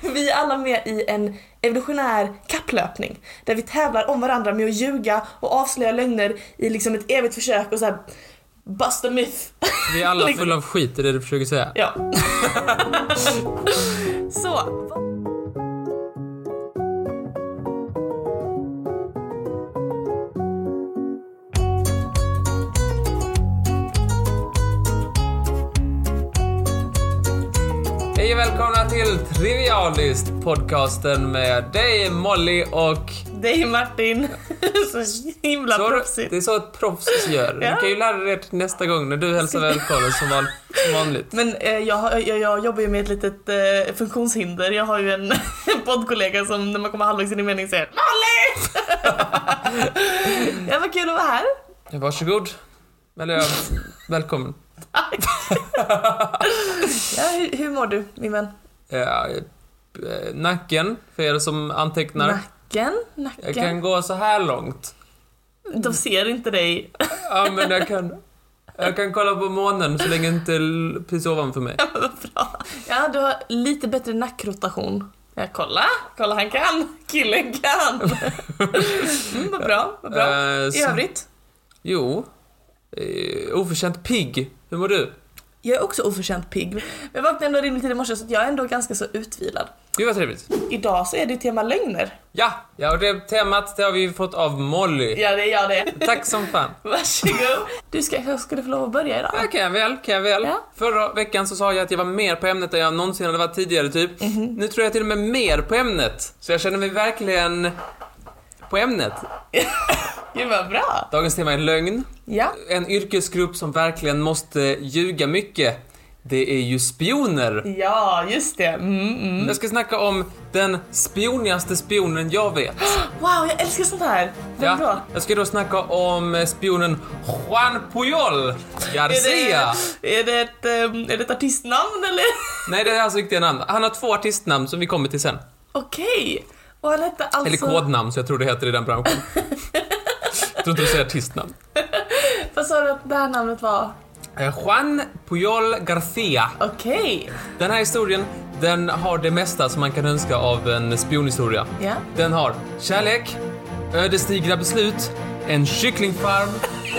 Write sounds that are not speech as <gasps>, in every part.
Vi är alla med i en evolutionär kapplöpning där vi tävlar om varandra med att ljuga och avslöja lögner i liksom ett evigt försök och så här bust a myth. Vi är alla <laughs> Liksom. fulla av skit, är det du försöker säga? Ja. <laughs> så. Hej och välkomna till Trivialist, podcasten med dig Molly och... Dig Martin. <laughs> så himla Så, proffsigt. det är så ett proffs gör. Ja. Du kan ju lära dig det nästa gång när du hälsar välkommen som, van, som vanligt. Men eh, jag, jag, jag jobbar ju med ett litet eh, funktionshinder. Jag har ju en, <laughs> poddkollega som när man kommer halvvägs in i meningen säger Molly! <laughs> ja, vad kul att vara här. Varsågod. Eller ja, välkommen. <laughs> Ja, hur, hur mår du, min vän? Ja, eh, nacken, för er som antecknar. Nacken? Jag Nacken? kan gå så här långt. De ser inte dig. Ja, men jag kan... Jag kan kolla på månen så länge inte precis ovanför mig. Vad bra. Ja, du har lite bättre nackrotation. Ja, kolla, kolla han kan. Killen kan. <laughs> Mm, vad bra, vad bra. Eh, I övrigt? Jo. Eh, oförtjänt pigg. Hur mår du? Jag är också oförtjänt pigg. Men jag vaknade ändå rimligt tid i morse så jag är ändå ganska så utvilad. Gud vad trevligt. Idag så är det tema lögner. Ja, ja och det temat det har vi fått av Molly. Ja, det är jag det. Tack som fan. <laughs> Varsågod. Du ska, jag skulle få lov att börja idag. Ja, kan jag väl, kan jag väl. Ja. Förra veckan så sa jag att jag var mer på ämnet än jag någonsin hade varit tidigare typ. Mhm. Nu tror jag till och med mer på ämnet. Så jag känner mig verkligen på ämnet. <laughs> Gud vad bra. Dagens tema är lögn. Ja. En yrkesgrupp som verkligen måste ljuga mycket. Det är ju spioner. Ja, just det. Mm, mm. Jag ska snacka om den spionigaste spionen jag vet. <gasps> Wow, jag älskar sånt här. Vem då? jag ska då snacka om eh, spionen Juan Puyol Garcia. Är det, är, det ett, ehm, är det ett artistnamn eller? <laughs> Nej, det är hans riktiga namn. Han har två artistnamn som vi kommer till sen. Okej. Och han hette alltså... Eller kodnamn, så jag tror det heter i den branschen. <laughs> tror inte du säger artistnamn. <laughs> Vad sa du att det här namnet var? Eh, Juan Puyol Garcia. Okej. Den här historien, den har det mesta som man kan önska av en spionhistoria. Ja. Den har kärlek, ödesdigra beslut, en kycklingfarm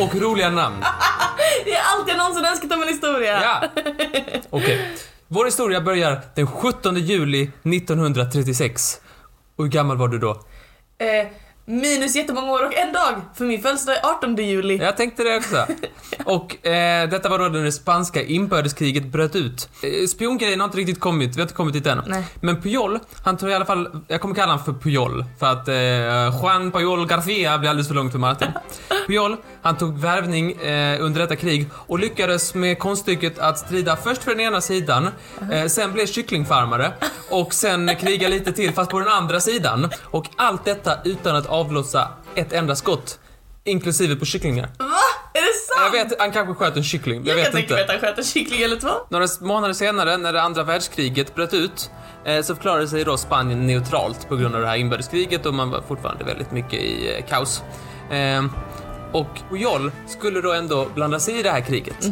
och roliga namn. <laughs> Det är allt jag någonsin önskat av en historia. Ja! <laughs> Okej. Vår historia börjar den 17 juli 1936. Och hur gammal var du då? Eh, minus jättemånga år och en dag. För min födelsedag är 18 juli. Jag tänkte det också. <laughs> Och eh, detta var då när det spanska inbördeskriget bröt ut. Eh, spiongrejen har inte riktigt kommit, vi har inte kommit dit än. Nej. Men Puyol, han tar i alla fall, jag kommer kalla honom för Puyol, för att eh, Juan Puyol Garcia blir alldeles för långt för Martin. <laughs> Puyol, han tog värvning eh, under detta krig och lyckades med konststycket att strida först för den ena sidan, eh, sen blev kycklingfarmare och sen kriga lite till fast på den andra sidan. Och allt detta utan att avlossa ett enda skott. Inklusive på kycklingar. Va? Är det sant? Jag vet, han kanske sköt en kyckling. Jag, Jag, vet kan tänka mig inte. att han sköt en kyckling eller två. Några månader senare, när det andra världskriget bröt ut, eh, så förklarade sig då Spanien neutralt på grund av det här inbördeskriget och man var fortfarande väldigt mycket i eh, kaos. Och Puyol skulle då ändå blanda sig i det här kriget.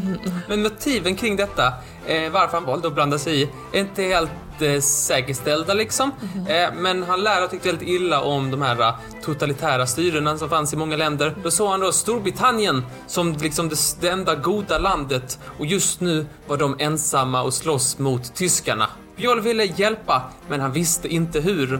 Men motiven kring detta, eh, varför han valde att blanda sig i, är inte helt eh, säkerställda liksom. Eh, men han lär ha tyckt väldigt illa om de här eh, totalitära styrena som fanns i många länder. Då såg han då Storbritannien som liksom det, det enda goda landet och just nu var de ensamma och slåss mot tyskarna. Puyol ville hjälpa, men han visste inte hur.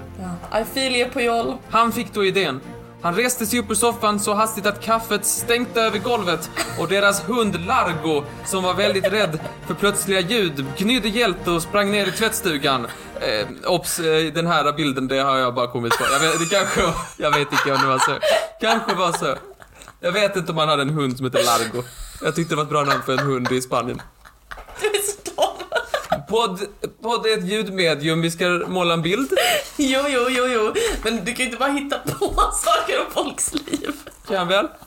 Ja. I feel you Puyol. Han fick då idén. Han reste sig upp ur soffan så hastigt att kaffet stänkte över golvet och deras hund Largo, som var väldigt rädd för plötsliga ljud, gnydde hjälte och sprang ner i tvättstugan. Eh, ops, eh, den här bilden, det har jag bara kommit på. Jag vet, det kanske var, jag vet inte om det var så. Kanske var så. Jag vet inte om han hade en hund som hette Largo. Jag tyckte det var ett bra namn för en hund i Spanien. Du är så dum. Podd, podd är ett ljudmedium, vi ska måla en bild. <laughs> Jo, jo, jo, jo. Men du kan ju inte bara hitta på <laughs> saker om folks liv. Kan jag väl? <laughs>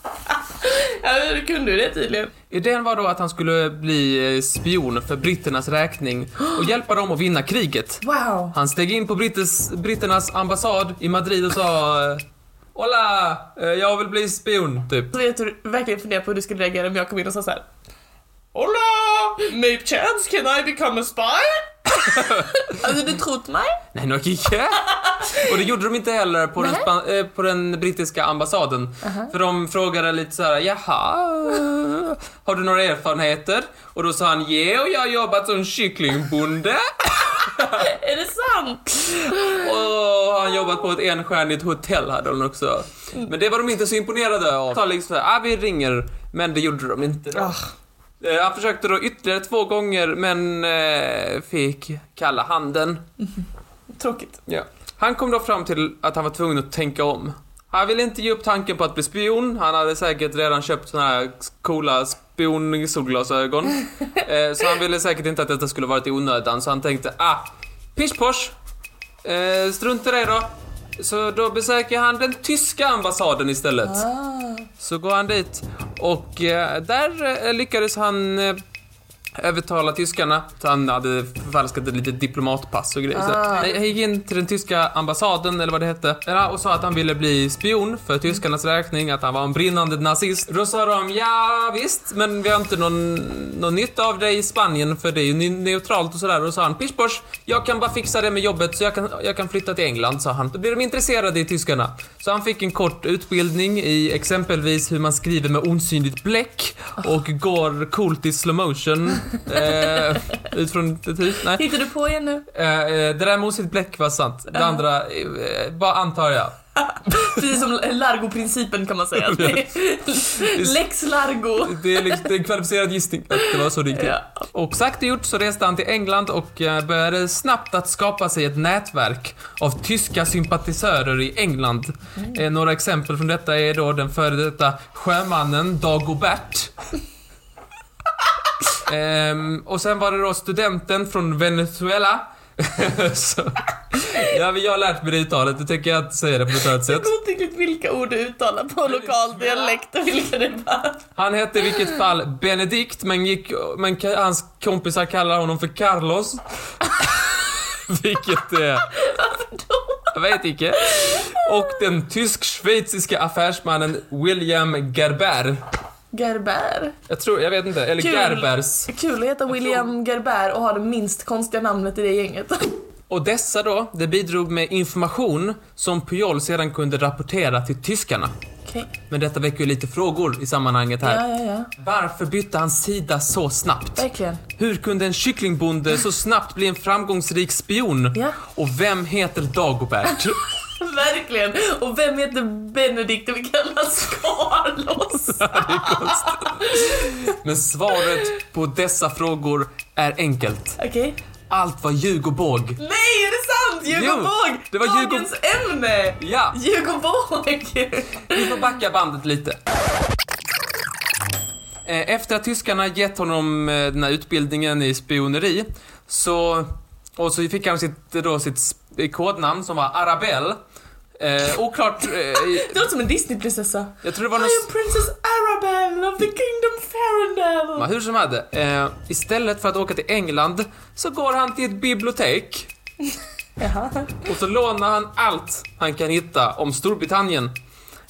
Ja, hur kunde du det tydligen? Idén var då att han skulle bli eh, spion för britternas räkning och <gasps> hjälpa dem att vinna kriget. Wow. Han steg in på Brittes, britternas ambassad i Madrid och sa eh, Hola, eh, jag vill bli spion, typ. Så vet du verkligen funderar på hur du skulle reagera om jag kom in och sa så här. Hola! Maybe chance can I become a spy? <laughs> Hade du trott mig? Nej, nog inte. Och det gjorde de inte heller på, den, eh, på den brittiska ambassaden. För de frågade lite så här: jaha, har du några erfarenheter? Och då sa han, ja, och jag har jobbat som kycklingbonde. <laughs> Är det sant? Och han jobbat på ett enstjärnigt hotell hade hon också. Men det var de inte så imponerade av. Sa liksom så här, ah, vi ringer. Men det gjorde de inte då. Eh, Han försökte då ytterligare två gånger men eh, fick kalla handen. <laughs> tråkigt. Ja. Han kom då fram till att han var tvungen att tänka om. Han ville inte ge upp tanken på att bli spion. Han hade säkert redan köpt såna här coola spionsolglasögon. <laughs> eh, så han ville säkert inte att detta skulle varit i onödan. Så han tänkte, ah, pish posh. Eh, strunt i det då. Så då besöker han den tyska ambassaden istället. Ah. Så går han dit och eh, där eh, lyckades han eh, övertala tyskarna. Så han hade förfalskat ett litet diplomatpass och grejer. Så Ah. han gick in till den tyska ambassaden, eller vad det hette, och sa att han ville bli spion för tyskarnas räkning, att han var en brinnande nazist. Då sa de, ja visst, men vi har inte någon, någon nytta av dig i Spanien för det är ju ne- neutralt och sådär. Och då sa han, pish posh, jag kan bara fixa det med jobbet så jag kan, jag kan flytta till England, sa han. Då blir de intresserade i tyskarna. Så han fick en kort utbildning i exempelvis hur man skriver med osynligt bläck och går coolt i slow motion. Eh, ut från ett hus. Nej. Hittar du på igen nu? Eh, eh, det där med osynligt bläck var sant. Det andra, eh, bara antar jag. Precis som Largo-principen kan man säga. <laughs> Lex Largo. Det är, liksom, det är en kvalificerad gissning att det var så det gick till. Ja. Och sagt och gjort så reste han till England och eh, började snabbt att skapa sig ett nätverk av tyska sympatisörer i England. Eh, några exempel från detta är då den före detta sjömannen Dagobert. <laughs> Ehm, och sen var det då studenten från Venezuela. <laughs> så, ja, men jag har lärt mig det uttalet, det tänker jag inte säga det på något annat Jag sätt. kommer inte riktigt vilka ord du uttalar på lokal dialekt och vilka det var. Han hette i vilket fall Benedikt, men, gick, men hans kompisar kallar honom för Carlos. <laughs> vilket är... Jag vet inte. Och den tysk-schweiziska affärsmannen William Gerber. Gerber. Jag tror, jag vet inte, eller Kul. Gerbers. Kul att heta William Gerber och ha det minst konstiga namnet i det gänget. <laughs> Och dessa då, det bidrog med information som Pujol sedan kunde rapportera till tyskarna. Okej. Men detta väcker ju lite frågor i sammanhanget här. Ja, ja, ja. Varför bytte han sida så snabbt? Verkligen. Hur kunde en kycklingbonde så snabbt bli en framgångsrik spion? Och vem heter Dagobert? <laughs> <laughs> Verkligen. Och vem heter Benedikt och vi kallas Carlos? <laughs> Men svaret på dessa frågor är enkelt. Okej. Allt var ljug och båg. Nej, är det sant? Ljug och båg! det var ljug och- Dagens ämne! Ja, Ljug och båg! vi får backa bandet lite. Eh, Efter att tyskarna gett honom eh, den här utbildningen i spioneri så... Och så fick han sitt, då, sitt kodnamn som var Arabelle. Eh, oklart... Eh, <laughs> Det låter som en Disneyprinsessa. jag tror det var I am Princess Arabelle of the Kingdom Farandel. Ja, hur som hade, eh, istället för att åka till England så går han till ett bibliotek <laughs> Jaha. och så lånar han allt han kan hitta om Storbritannien.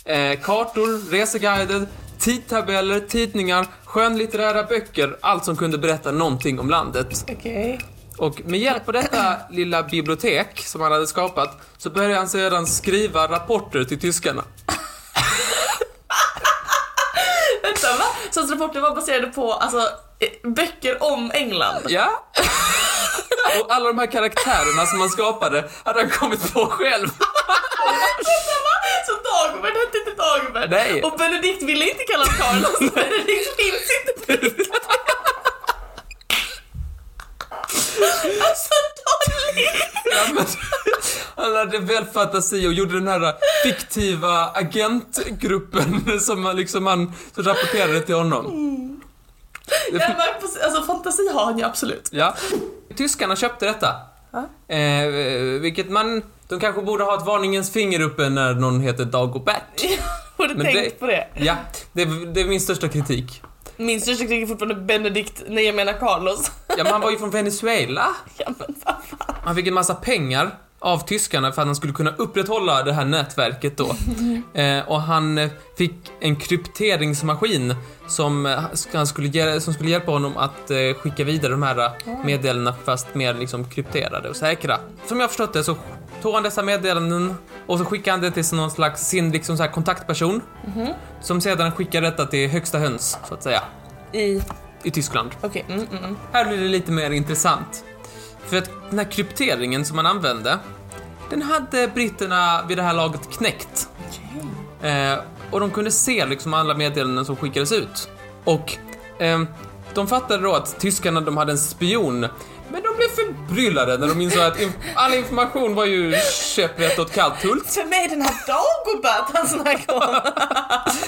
Eh, kartor, reseguider, tidtabeller, tidningar, skönlitterära böcker, allt som kunde berätta någonting om landet. Okej. Och med hjälp av detta lilla bibliotek som han hade skapat så började han sedan skriva rapporter till tyskarna. <laughs> Vänta, va? Så hans rapporter var baserade på alltså, eh, böcker om England? Ja. Och alla de här karaktärerna som han skapade hade han kommit på själv. Vänta, va? Så Dagobert hette inte Dagobert? Nej. Och Benedikt ville inte kallas Carlos. Benedikt finns inte på. <laughs> Alltså dåligt! Ja, men, han hade väl fantasi och gjorde den här fiktiva agentgruppen <laughs> som han liksom han som rapporterade till honom. Ja, men, alltså fantasi har han ju absolut. Ja. Tyskarna köpte detta. Ja. Eh, vilket man, de kanske borde ha ett varningens finger uppe när någon heter Dagobert. <laughs> Borde Men tänkt det- på det. Ja, det, det är min största kritik. Min största kritik är fortfarande Benedikt, nej jag menar Carlos. Ja, men han var ju från Venezuela. <laughs> Ja men vad fan. Han fick en massa pengar av tyskarna för att han skulle kunna upprätthålla det här nätverket då. <laughs> Eh, och han eh, fick en krypteringsmaskin som, eh, han skulle, som skulle hjälpa honom att eh, skicka vidare de här eh, meddelandena fast mer liksom krypterade och säkra. Som jag har förstått det så tog han dessa meddelanden och så skickade han det till någon slags sin liksom så här kontaktperson som sedan skickade detta till högsta höns, så att säga, I... i Tyskland. Okej, mm, mm, mm. Här blir det lite mer intressant. För att den här krypteringen som man använde, den hade britterna vid det här laget knäckt. Okej. Eh, och de kunde se liksom alla meddelanden som skickades ut. Och ehm, de fattade då att tyskarna de hade en spion. Men de blev förbryllade när de insåg att in- all information var ju käpprätt åt kallt hult. Ta med den här Dagobert han snackar om.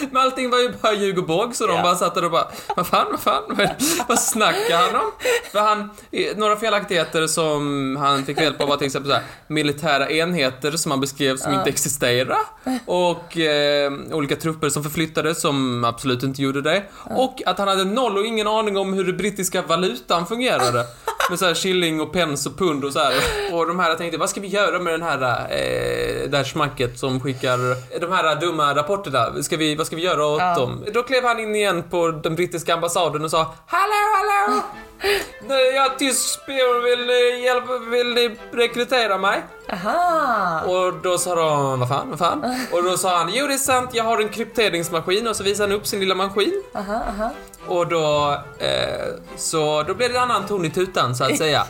<laughs> Men allting var ju bara ljug och båg så de Ja. bara satt där och bara Vad fan, vad fan, vad, vad snackar han om? För han, några felaktigheter som han fick hjälp av var till exempel så här, militära enheter som han beskrev som inte existerar och eh, olika trupper som förflyttades som absolut inte gjorde det och att han hade noll och ingen aning om hur den brittiska valutan fungerade med så här shilling och pence och pund och så här. Och de här jag tänkte, vad ska vi göra med den här, eh, det här smacket som skickar de här dumma rapporterna? Ska vi, vad ska vi göra åt Ja. dem? Då klev han in igen på den brittiska ambassaden och sa Hallå, hallå! Jag är tysk spion, vill ni hjälpa, vill ni rekrytera mig? Aha. Och då sa de, vad fan, vad fan? <laughs> Och då sa han, jo det är sant, jag har en krypteringsmaskin och så visade han upp sin lilla maskin. Aha, aha. Och då, eh, så då blev det en annan ton i tutan så att <laughs> säga.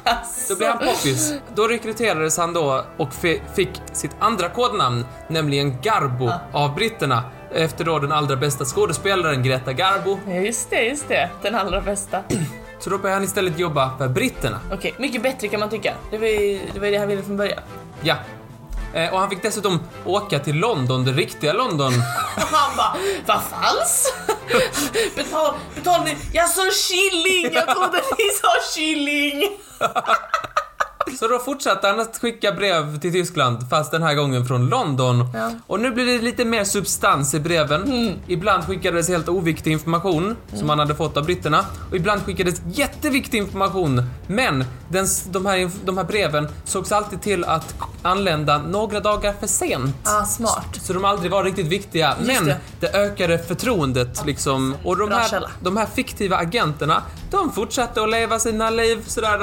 Då blev han poppis. Då rekryterades han då och fi- fick sitt andra kodnamn, nämligen Garbo, av britterna. Efter då den allra bästa skådespelaren Greta Garbo. Ja, just det, just det. Den allra bästa. <clears throat> Så då började han istället jobba för britterna. Okej, mycket bättre kan man tycka. Det var ju det, var ju det han ville från början. Ja. Eh, och han fick dessutom åka till London, det riktiga London. Och <laughs> han bara, vad falskt? <laughs> Betal, betal ni, jag sa killing, jag trodde ni sa killing. <laughs> Så då fortsatte han att skicka brev till Tyskland, fast den här gången från London. Ja. Och nu blir det lite mer substans i breven. Ibland skickades helt oviktig information som han hade fått av britterna. Och ibland skickades jätteviktig information. Men den, de, här, de här breven sågs alltid till att anlända några dagar för sent. Ah, smart. Så de aldrig var riktigt viktiga. Men det. det. ökade förtroendet liksom. Och de här, de här fiktiva agenterna, de fortsatte att leva sina liv sådär.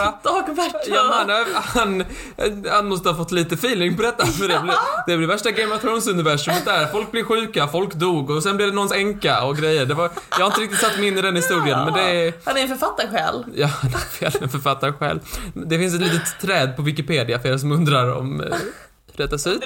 Ja, men han, han, han måste ha fått lite feeling på detta för det blir, det blir värsta Game of Thrones-universumet där. Folk blir sjuka, folk dog och sen blev det någons änka och grejer. Det var, jag har inte riktigt satt mig in i den historien men det är... Han är en författarsjäl. Ja, <laughs> det är en författare själv. Det finns ett litet träd på Wikipedia för er som undrar om eh, ser ut.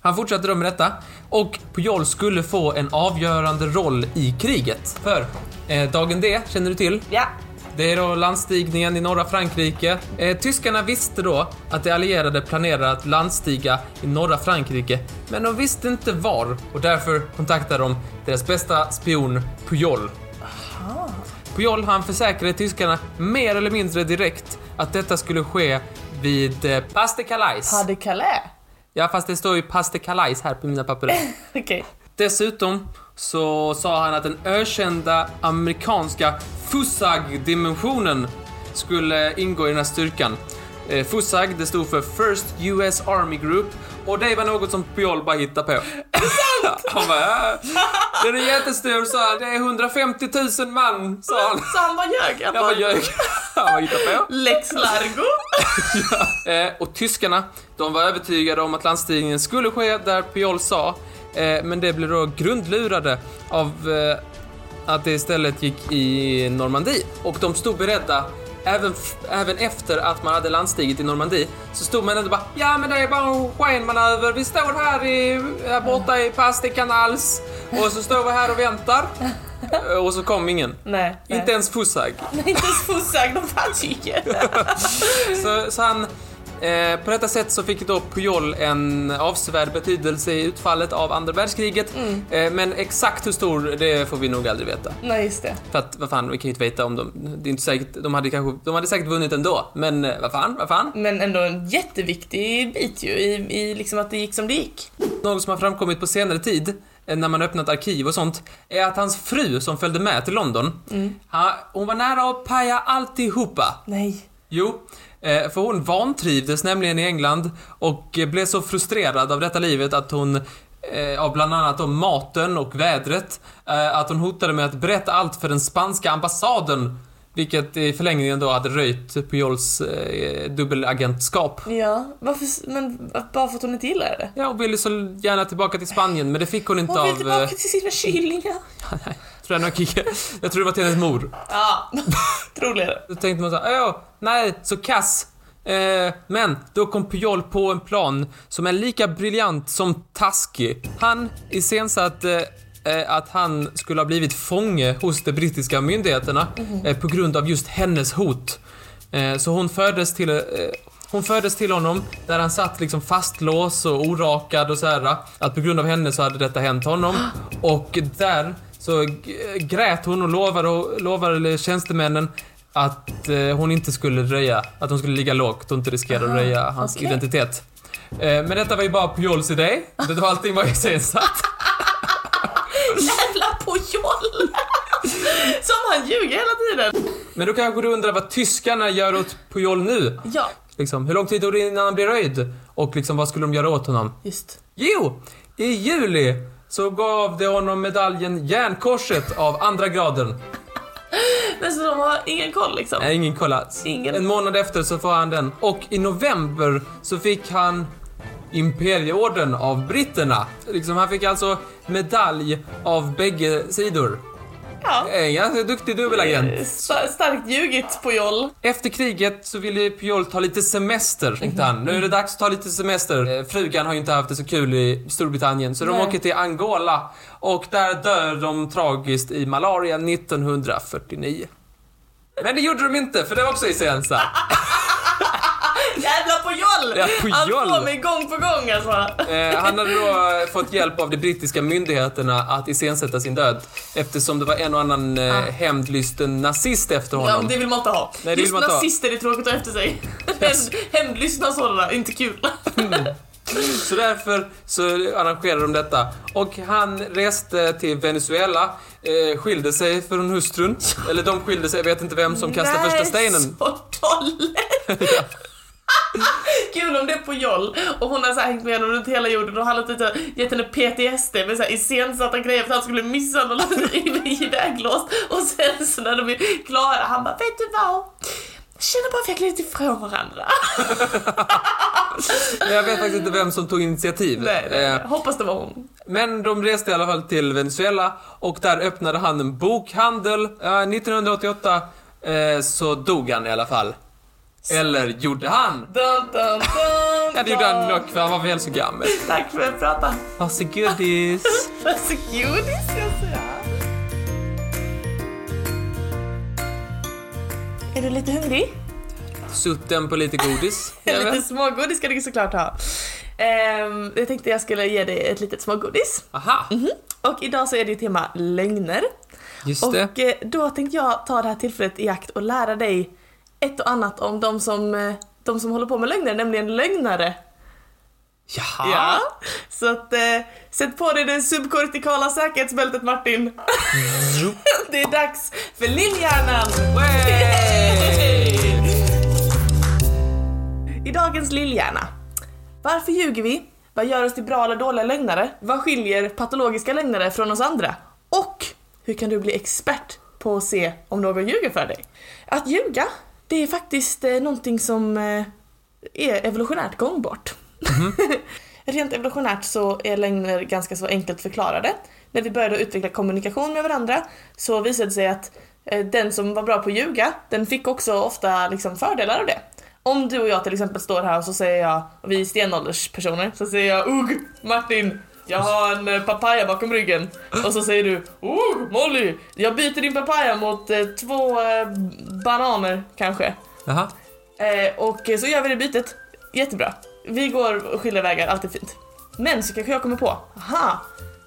Han fortsatte då med detta och Pujol skulle få en avgörande roll i kriget. För eh, dagen D, känner du till? Ja. Det är då landstigningen i norra Frankrike. Eh, tyskarna visste då att de allierade planerade att landstiga i norra Frankrike, men de visste inte var och därför kontaktade de deras bästa spion, Pujol. Pujol han försäkrade tyskarna mer eller mindre direkt att detta skulle ske vid eh, Pas de Calais. Hade Calais. Ja, fast det står ju Pas de Calais här på mina papper. <laughs> Okej. Dessutom så sa han att den ökända amerikanska FUSAG-dimensionen skulle ingå i den här styrkan. Eh, FUSAG, det stod för First US Army Group och det var något som Pujol bara hittade på. <laughs> han bara, ja, den är jättestor sa han, det är 150 000 man, sa han. Så han bara ljög. Han Jag bara ljög. <laughs> Han bara hittade på. Lex Largo. <laughs> Eh, och tyskarna, de var övertygade om att landstigningen skulle ske där Pujol sa, men det blev då grundlurade av eh, att det istället gick i Normandie. Och de stod beredda, även, även efter att man hade landstigit i Normandie, så stod man ändå bara ja men det är bara en skenmanöver, vi står här, i, här borta i Pas de Canals och så står vi här och väntar. Eh, och så kom ingen. Nej. nej. Inte ens Fussag. <laughs> Nej, inte ens Fussag, de fanns ju inte. <laughs> Så, så han, eh, på detta sätt så fick då Pujol en avsevärd betydelse i utfallet av andra världskriget. Eh, men exakt hur stor, det får vi nog aldrig veta. Nej, just det. För att, vad fan, vi kan ju inte veta om de, det är inte säkert, de hade kanske, de hade säkert vunnit ändå. Men eh, vad fan, vad fan. Men ändå en jätteviktig bit ju i, i liksom att det gick som det gick. Något som har framkommit på senare tid, eh, när man öppnat arkiv och sånt, är att hans fru som följde med till London, ha, hon var nära att paja alltihopa. Nej. Jo, för hon vantrivdes nämligen i England och eh, blev så frustrerad av detta livet att hon eh, av bland annat om maten och vädret, eh, att hon hotade med att berätta allt för den spanska ambassaden. Vilket i förlängningen då hade röjt Pujols eh, dubbelagentskap. Ja, varför, men bara för att hon inte gillar det? Ja, hon ville så gärna tillbaka till Spanien, men det fick hon inte Hon vill av... tillbaka eh, till sina kylingar. <laughs> tror jag, jag tror det var till hennes mor. Ja, <laughs> troligare. Då tänkte man så här, ja, nej, så kass. Eh, men då kom Pujol på en plan som är lika briljant som taskig. Han iscensatte eh, att han skulle ha blivit fånge hos de brittiska myndigheterna eh, på grund av just hennes hot. Så hon fördes till hon fördes till honom där han satt liksom fastlås och orakad och så här. Att på grund av henne så hade detta hänt honom. <gasps> Och där så grät hon och lovade, lovade tjänstemännen att eh, hon inte skulle röja, att hon skulle ligga lågt och inte riskera att Aha, röja hans okej. identitet. Eh, men detta var ju bara Pujols idé. Det var allting var <laughs> iscensatt. Jävla Pujol! Som han ljuger hela tiden. Men då kanske du undrar vad tyskarna gör åt Pujol nu? Ja, Liksom, hur lång tid tog det innan han blev röjd? Och liksom, vad skulle de göra åt honom? just. Jo, i juli så gav de honom medaljen Järnkorset av andra graden. Men så de har ingen koll liksom. Nej, ingen koll alls. Ingen. En månad efter så får han den. Och i november så fick han Imperieorden av britterna. Liksom, han fick alltså medalj av bägge sidor. Ja. En ganska duktig dubbelagent. Sta- starkt ljugit Pujol. Efter kriget så ville Pujol ta lite semester, tänkte han. Nu är det dags att ta lite semester. Eh, Frugan har ju inte haft det så kul i Storbritannien, så de Nej. åker till Angola. Och där dör de tragiskt i malaria 1949. Men det gjorde de inte, för det var också iscensatt. <laughs> Jävla Pujol! Ja, Pujol. Han får mig gång på gång alltså. Eh, han hade då fått hjälp av de brittiska myndigheterna att iscensätta sin död. Eftersom det var en och annan eh, Ah. hämndlysten nazist efter Ja, honom. men det vill man inte ha. Nej, det vill Just man inte ha. nazister är tråkigt att ha efter sig. <laughs> Yes. Hämndlystna sådana, inte kul. Så därför så arrangerade de detta. Och han reste till Venezuela, eh, skilde sig från hustrun. Eller de skilde sig, jag vet inte vem som kastade första stenen. så dåligt! <laughs> <laughs> Kul om det är på Joll och hon har så hängt med honom runt hela jorden och han har typ gett henne PTSD med så här iscensatta grejer för att han skulle bli misshandlad <laughs> iväglåst och sen så när de är klara han bara vet du vad? Jag känner bara att vi har glidit ifrån varandra. <laughs> Jag vet faktiskt inte vem som tog initiativ. Nej, nej, Eh, nej. Hoppas det var hon. Men de reste i alla fall till Venezuela och där öppnade han en bokhandel. Eh, 1988 eh, så dog han i alla fall. Eller gjorde han? Dun, dun, dun, Ja, det gjorde han nog för han var väl så gammal. Tack för att prata. Varsågodis. <laughs> Varsågodis ska jag säga. Är du lite hungrig? Sutten på lite godis. <laughs> Lite smågodis ska du såklart ha. Ehm, jag tänkte jag skulle ge dig ett litet smågodis. Aha, Och idag så är det ju tema lögner. just det. Och eh, då tänkte jag ta det här tillfället i akt och lära dig ett och annat om de som, eh, de som håller på med lögner, nämligen lögnare. Jaha. Så att eh, sätt på dig det subkortikala säkerhetsbältet Martin. <laughs> det är dags för Lillhjärnan! I dagens Lillhjärna. Varför ljuger vi? Vad gör oss till bra eller dåliga lögnare? Vad skiljer patologiska lögnare från oss andra? Och hur kan du bli expert på att se om någon ljuger för dig? Att ljuga, det är faktiskt eh, någonting som eh, är evolutionärt gångbart. <laughs> Rent evolutionärt så är lögner ganska så enkelt förklarade. När vi började utveckla kommunikation med varandra så visade det sig att eh, den som var bra på att ljuga, den fick också ofta liksom fördelar av det. Om du och jag till exempel står här och så säger jag, och vi är stenålderspersoner, så säger jag Ugg, Martin, jag har en eh, papaya bakom ryggen. Och så säger du Ugg, Molly, jag byter din papaya mot eh, två eh, bananer kanske. Jaha. Eh, och så gör vi det bytet. Jättebra. Vi går skilda vägar, allt är fint. Men så kanske jag kommer på, aha,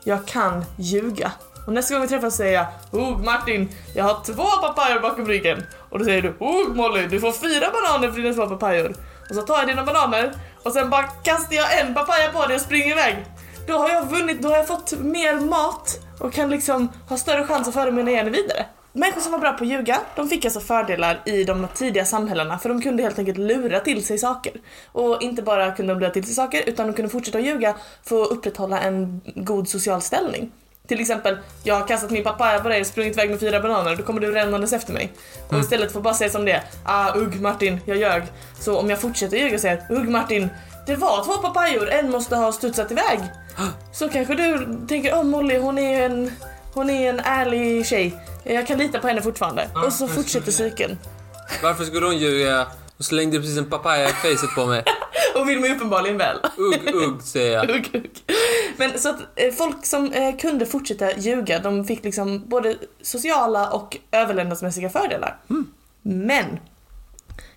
jag kan ljuga. Och nästa gång vi träffas säger jag, oh Martin, jag har två papayor bakom ryggen. Och då säger du, oh Molly, du får fyra bananer för dina två papayor. Och så tar jag dina bananer och sen bara kastar jag en papaya på dig och springer iväg. Då har jag vunnit, då har jag fått mer mat och kan liksom ha större chans att föra mina gener vidare. Människor som var bra på att ljuga, de fick alltså fördelar i de tidiga samhällena för de kunde helt enkelt lura till sig saker. Och inte bara kunde de lura till sig saker utan de kunde fortsätta att ljuga för att upprätthålla en god social ställning. Till exempel, jag har kastat min papaya på dig och sprungit iväg med fyra bananer, då kommer du rännandes efter mig. Och istället för att bara säga som det är, ah ugg Martin, jag ljög. Så om jag fortsätter ljuga och säger, ugg Martin, det var två papayor, en måste ha studsat iväg. Så kanske du tänker, åh oh, Molly hon är en, hon är en ärlig tjej. Jag kan lita på henne fortfarande. Ja, och så fortsätter cykeln. Varför skulle hon ljuga? Hon slängde precis en papaya i facet på mig. <laughs> Och vill mig uppenbarligen väl. Ugg, ugg, säger jag. <laughs> Ugg, ugg. Men så att eh, folk som eh, kunde fortsätta ljuga, de fick liksom både sociala och överlevnadsmässiga fördelar. Men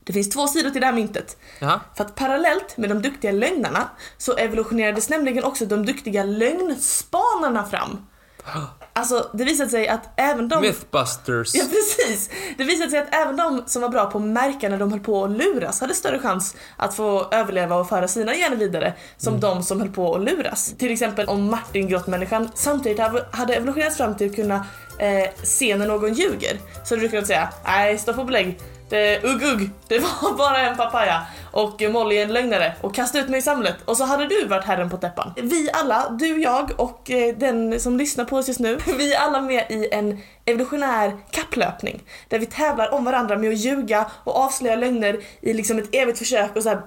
det finns två sidor till det här myntet. Jaha. För att parallellt med de duktiga lögnarna så evolutionerades nämligen också de duktiga lögnspanarna fram. <gasps> Alltså det visade sig att även de... Mythbusters. Ja precis! Det visade sig att även de som var bra på att märka när de höll på att luras hade större chans att få överleva och föra sina gener vidare som de som höll på att luras. Till exempel om Martin grottmänniskan samtidigt hade hade evolutionerats fram till att kunna eh, se när någon ljuger. Så du kunnat säga nej stopp och belägg. Det, ugg ugg, det var <laughs> bara en papaya och Molly är en lögnare och kasta ut mig i samhället och så hade du varit herren på täppan. Vi alla, du, jag och eh, den som lyssnar på oss just nu, <laughs> vi är alla med i en evolutionär kapplöpning där vi tävlar om varandra med att ljuga och avslöja lögner i liksom ett evigt försök och så här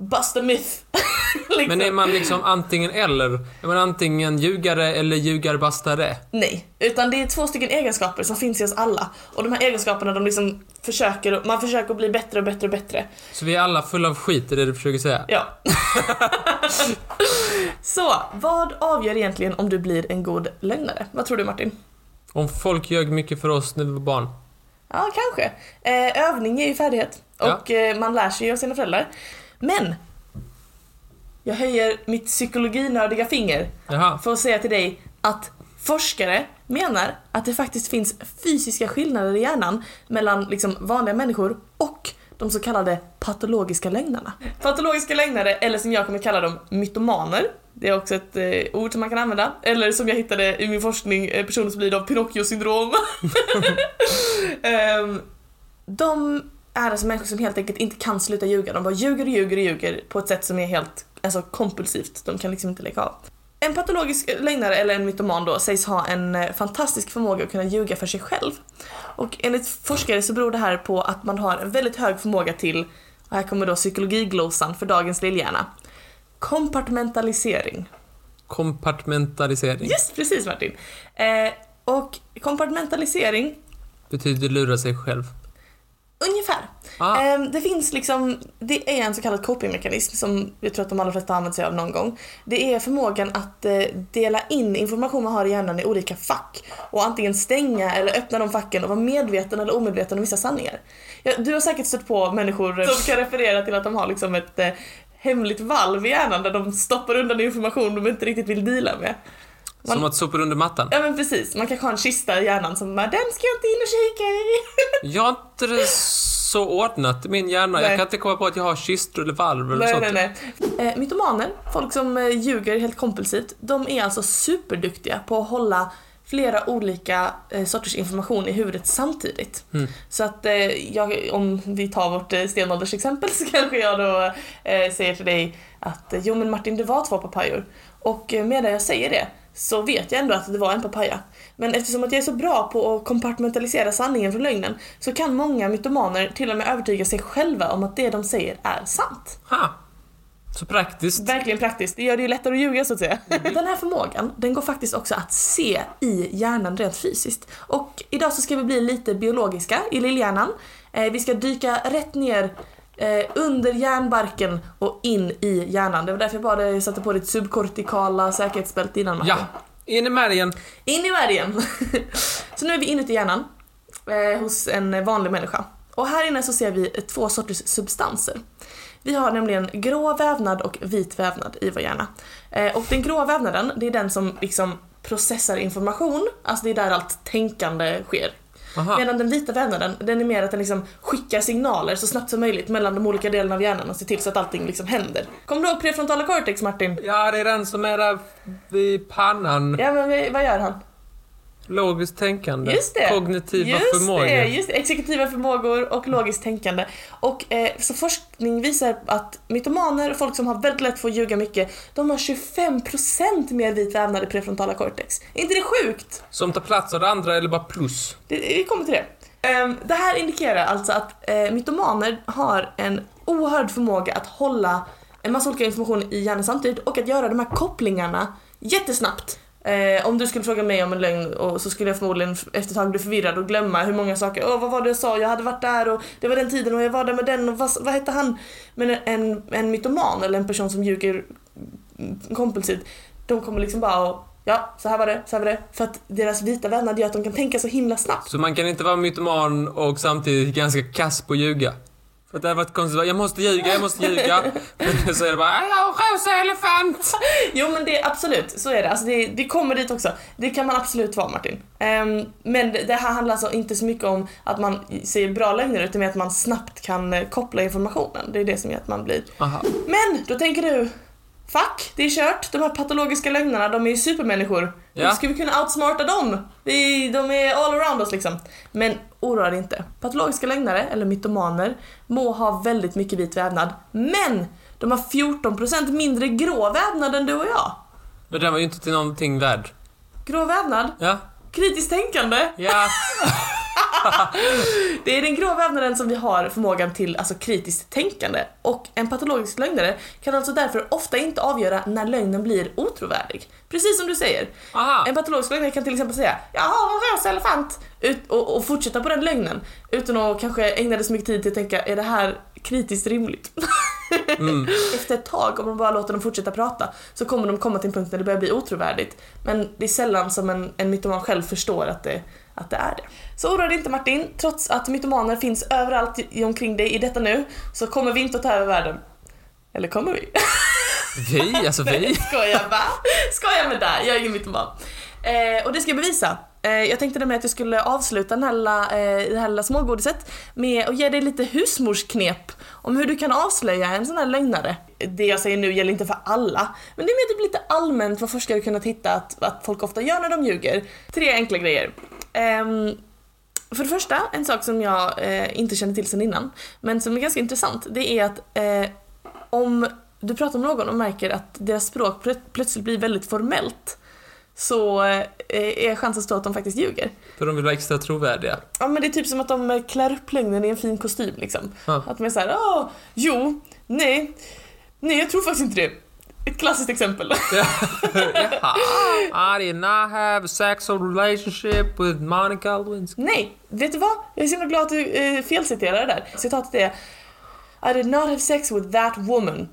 bust a myth. <laughs> liksom. Men är man liksom antingen eller? Är man antingen ljugare eller ljugarbastare? Nej, utan det är två stycken egenskaper som finns i oss alla och de här egenskaperna de liksom försöker, man försöker bli bättre och bättre och bättre. Så vi är alla fulla av skit, är det du försöker säga? Ja. <laughs> Så, vad avgör egentligen om du blir en god lögnare? Vad tror du Martin? Om folk ljög mycket för oss när vi var barn. Ja, kanske. Eh, övning är ju färdighet Ja. och eh, man lär sig ju av sina föräldrar. Men! Jag höjer mitt psykologinördiga finger Jaha. för att säga till dig att forskare menar att det faktiskt finns fysiska skillnader i hjärnan mellan liksom vanliga människor och de så kallade patologiska lögnarna. Patologiska lögnare, eller som jag kommer kalla dem, mytomaner. Det är också ett eh, ord som man kan använda. Eller som jag hittade i min forskning, eh, personer som lider av Pinocchio-syndrom. <laughs> Ehm, de är alltså människor som helt enkelt inte kan sluta ljuga. De bara ljuger och ljuger och ljuger på ett sätt som är helt alltså, kompulsivt. De kan liksom inte lägga av. En patologisk lögnare, eller en mytoman då, sägs ha en eh, fantastisk förmåga att kunna ljuga för sig själv. Och enligt forskare så beror det här på att man har en väldigt hög förmåga till, och här kommer då psykologiglosan för dagens lillhjärna, kompartmentalisering. Kompartmentalisering. Yes, precis Martin. Eh, och kompartmentalisering Betyder lura sig själv. Ungefär. Ah. Ehm, det finns liksom, det är en så kallad copingmekanism som jag tror att de allra flesta har använt sig av någon gång. Det är förmågan att eh, dela in information man har i hjärnan i olika fack och antingen stänga eller öppna de facken och vara medveten eller omedveten om vissa sanningar. Du har säkert stött på människor som kan referera till att de har liksom ett eh, hemligt valv i hjärnan där de stoppar undan information de inte riktigt vill deala med. Man- Som att sopa under mattan. Ja men precis, man kanske har en kista i hjärnan som bara den ska jag inte in och kika i. <laughs> Jag har inte det så ordnat i min hjärna. Nej. Jag kan inte komma på att jag har kistor eller valv eller Nej, sånt. nej, nej. Eh, mytomaner, folk som eh, ljuger helt kompulsivt, de är alltså superduktiga på att hålla flera olika eh, sorters information i huvudet samtidigt. Mm. Så att eh, jag, om vi tar vårt eh, stenåldersexempel <laughs> så kanske jag då eh, säger till dig att eh, jo men Martin det var två papayor. Och medan jag säger det så vet jag ändå att det var en papaya. Men eftersom att jag är så bra på att kompartmentalisera sanningen från lögnen så kan många mytomaner till och med övertyga sig själva om att det de säger är sant. Ha. Så praktiskt. Verkligen praktiskt. Det gör det ju lättare att ljuga så att säga. Den här förmågan, den går faktiskt också att se i hjärnan rent fysiskt. Och idag så ska vi bli lite biologiska i lillhjärnan. Eh, vi ska dyka rätt ner eh, under hjärnbarken och in i hjärnan. Det var därför jag bara dig satte på ditt subkortikala säkerhetsbälte innan Martin. Ja. In i märgen. In i märgen! <laughs> så nu är vi inuti hjärnan eh, hos en vanlig människa. Och här inne så ser vi två sorters substanser. Vi har nämligen grå vävnad och vit vävnad i vår hjärna. Eh, och den grå vävnaden, det är den som liksom processar information, alltså det är där allt tänkande sker. Aha. Medan den vita vävnaden, den är mer att den liksom skickar signaler så snabbt som möjligt mellan de olika delarna av hjärnan och ser till så att allting liksom händer. Kommer du ihåg prefrontala cortex Martin? Ja, det är den som är där vid pannan. Ja men vad gör han? Logiskt tänkande. Just det. Kognitiva just förmågor. Det, just det, exekutiva förmågor och logiskt tänkande. Och eh, så forskning visar att mytomaner och folk som har väldigt lätt för att ljuga mycket, de har 25% mer vit vävnad i prefrontala cortex. Är inte det sjukt? Som tar plats av det andra eller bara plus? Det, vi kommer till det. Ehm, det här indikerar alltså att eh, mytomaner har en oerhörd förmåga att hålla en massa olika information i hjärnan samtidigt och att göra de här kopplingarna jättesnabbt. Eh, om du skulle fråga mig om en lögn och så skulle jag förmodligen efter ett tag bli förvirrad och glömma hur många saker. Åh, vad var det jag sa? Jag hade varit där och det var den tiden och jag var där med den och vad, vad hette han? Men en, en mytoman eller en person som ljuger mm, kompulsivt, de kommer liksom bara och Ja, så här var det, så här var det. För att deras vita vävnad gör att de kan tänka så himla snabbt. Så man kan inte vara mytoman och samtidigt ganska kass på att ljuga? För att det hade varit konstigt, jag måste ljuga, jag måste ljuga. Men så är det bara, har rosa elefant. Jo men det absolut, så är det. Alltså det, det kommer dit också. Det kan man absolut vara Martin. Ehm, men det, det här handlar alltså inte så mycket om att man säger bra lögner utan mer att man snabbt kan eh, koppla informationen. Det är det som gör att man blir... Aha. Men då tänker du, fuck, det är kört. De här patologiska lögnerna, de är ju supermänniskor. Ja. Ska vi kunna outsmarta dem? Vi, de är all around oss liksom. Men oroa dig inte. Patologiska lögnare, eller mytomaner, må ha väldigt mycket vit vävnad. Men de har 14% mindre grå vävnad än du och jag. Men den var ju inte till någonting värd. Grå vävnad, Ja. kritiskt tänkande. Ja. <laughs> <laughs> Det är den grå vävnaden som vi har förmågan till alltså kritiskt tänkande. Och en patologisk lögnare kan alltså därför ofta inte avgöra när lögnen blir otrovärdig. Precis som du säger. Aha. En patologisk lögnare kan till exempel säga “Jag har en rosa elefant” ut, och, och fortsätta på den lögnen utan att kanske ägna det så mycket tid till att tänka “Är det här kritiskt rimligt?” <laughs> Mm. Efter ett tag, om man bara låter dem fortsätta prata, så kommer de komma till en punkt när det börjar bli otrovärdigt. Men det är sällan som en, en mytoman själv förstår att det, att det är det. Så oroa dig inte Martin, trots att mytomaner finns överallt omkring dig i detta nu, så kommer vi inte att ta över världen. Eller kommer vi? <laughs> Vi, alltså vi. <laughs> Skojar va? Skojar med det, jag är ingen mytoman. Eh, och det ska jag bevisa. Eh, jag tänkte nämligen att jag skulle avsluta den här lilla, eh, det här lilla smågodiset med att ge dig lite husmorsknep om hur du kan avslöja en sån här lögnare. Det jag säger nu gäller inte för alla, men det är mer typ lite allmänt vad forskare kunnat hitta att, att folk ofta gör när de ljuger. Tre enkla grejer. Ehm, för det första, en sak som jag eh, inte kände till sedan innan, men som är ganska intressant, det är att eh, om du pratar med någon och märker att deras språk plö- plötsligt blir väldigt formellt, så eh, är chansen stor att de faktiskt ljuger. För de vill vara extra trovärdiga. Ja men det är typ som att de eh, klär upp lögnen i en fin kostym liksom. Ja. Att de är såhär, åh, jo, nej, nej jag tror faktiskt inte det. Ett klassiskt exempel. <laughs> Jaha. I did not have a sexual relationship with Monica Lewinsky. Nej, vet du vad? Jag är så himla glad att du eh, felciterar det där. Citatet är I did not have sex with that woman.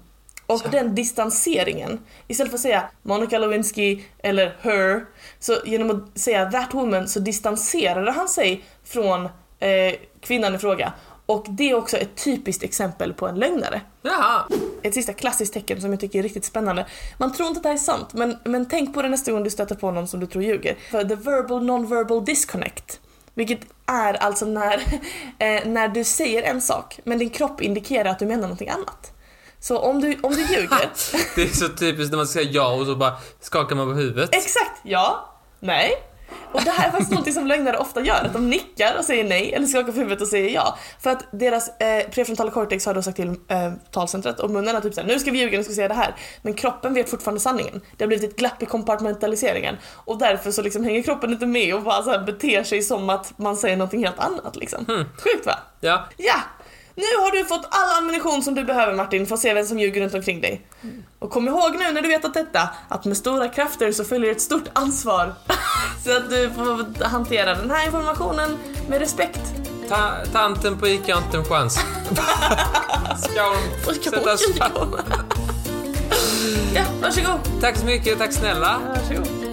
Och Ja. den distanseringen, istället för att säga Monica Lewinsky eller her, så genom att säga that woman så distanserade han sig från eh, kvinnan i fråga. Och det är också ett typiskt exempel på en lögnare. Jaha. Ett sista klassiskt tecken som jag tycker är riktigt spännande. Man tror inte att det här är sant, men, men tänk på det nästa gång du stöter på någon som du tror ljuger. För the verbal non-verbal disconnect. Vilket är alltså när, <laughs> eh, när du säger en sak, men din kropp indikerar att du menar någonting annat. Så om du, om du ljuger... <laughs> Det är så typiskt när man säger ja och så bara skakar man på huvudet. exakt, ja, nej. Och det här är faktiskt någonting som lögnare ofta gör, att de nickar och säger nej eller skakar på huvudet och säger ja. För att deras eh, prefrontala cortex har då sagt till eh, talcentret och munnen har typ såhär, nu ska vi ljuga, nu ska vi säga det här. Men kroppen vet fortfarande sanningen. Det har blivit ett glapp i kompartmentaliseringen och därför så liksom hänger kroppen inte med och bara så beter sig som att man säger någonting helt annat liksom. Sjukt va? Ja. Ja! Nu har du fått all ammunition som du behöver Martin för att se vem som ljuger runt omkring dig. Och kom ihåg nu när du vet att detta, att med stora krafter så följer ett stort ansvar. <laughs> så att du får hantera den här informationen med respekt. Ta tanten på Ica har inte en chans. <laughs> Ska hon sättas <laughs> fast? ja, varsågod. Tack så mycket, tack snälla. Varsågod.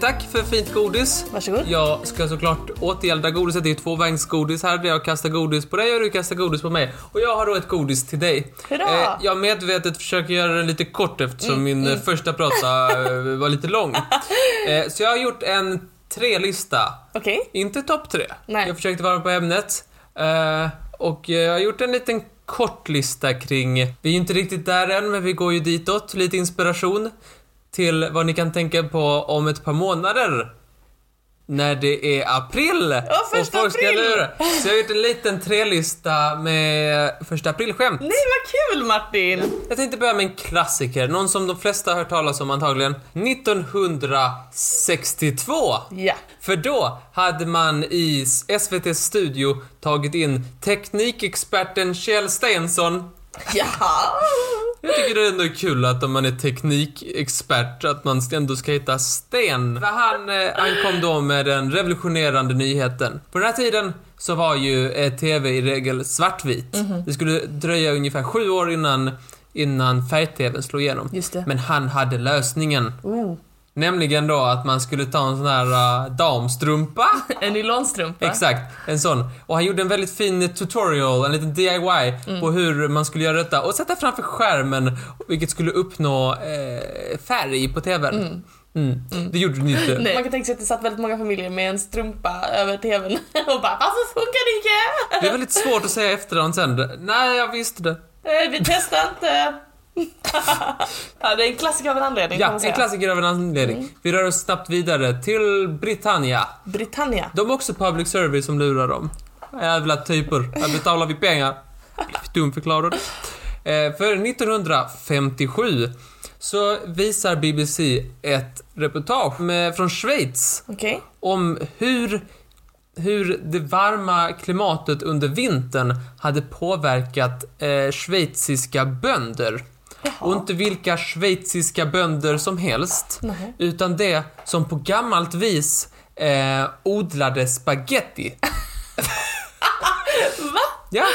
Tack för fint godis. Varsågod. Jag ska såklart återgälda godiset. Det är tvåvägsgodis här där jag kastar godis på dig och du kastar godis på mig. Och jag har då ett godis till dig. Hurra! Eh, jag medvetet försöker göra den lite kort eftersom Mm, min eh, första prata eh, var lite lång. <laughs> Eh, så jag har gjort en tre-lista. Okej. Inte topp tre. Nej. Jag försökte vara på ämnet. Eh, och eh, jag har gjort en liten kort lista kring, vi är inte riktigt där än, men vi går ju ditåt. Lite inspiration till vad ni kan tänka på om ett par månader. När det är april! Ja, första och folk april! Så jag har gjort en liten trelista med första aprilskämt. Nej vad kul Martin! Jag tänkte börja med en klassiker, någon som de flesta har hört talas om antagligen. 1962! Ja. För då hade man i SVT's studio tagit in teknikexperten Kjell Stensson. Jaha. Jag tycker det är ändå kul att om man är teknikexpert att man ändå ska hitta sten. För han, eh, han kom då med den revolutionerande nyheten. På den här tiden så var ju eh, TV i regel svartvit. Det skulle dröja ungefär sju år innan, innan färg-TV slog igenom. Men han hade lösningen. Oh. Nämligen då att man skulle ta en sån här uh, damstrumpa. <laughs> En nylonstrumpa. Exakt, en sån. Och han gjorde en väldigt fin tutorial, en liten DIY på hur man skulle göra detta och sätta framför skärmen vilket skulle uppnå eh, färg på TVn. Mm. Det gjorde ni inte. Nej. Man kan tänka sig att det satt väldigt många familjer med en strumpa över TVn <laughs> och bara varför funkar det inte? Det är väldigt svårt att säga efterhand sen. Nej, jag visste det. Eh, Vi testar inte. <laughs> ja, det är en klassiker av en anledning Ja, en klassiker av en anledning. Vi rör oss snabbt vidare till Britannia. Britannia. De är också public service som lurar dem. Jävla typer. Här betalar vi pengar. Dumförklarad. Eh, för 1957 så visar BBC ett reportage med, från Schweiz Okej. om hur, hur det varma klimatet under vintern hade påverkat eh, schweiziska bönder. Och inte vilka schweiziska bönder som helst, Nej. utan det som på gammalt vis eh, odlade spaghetti. <laughs> Va? Ja,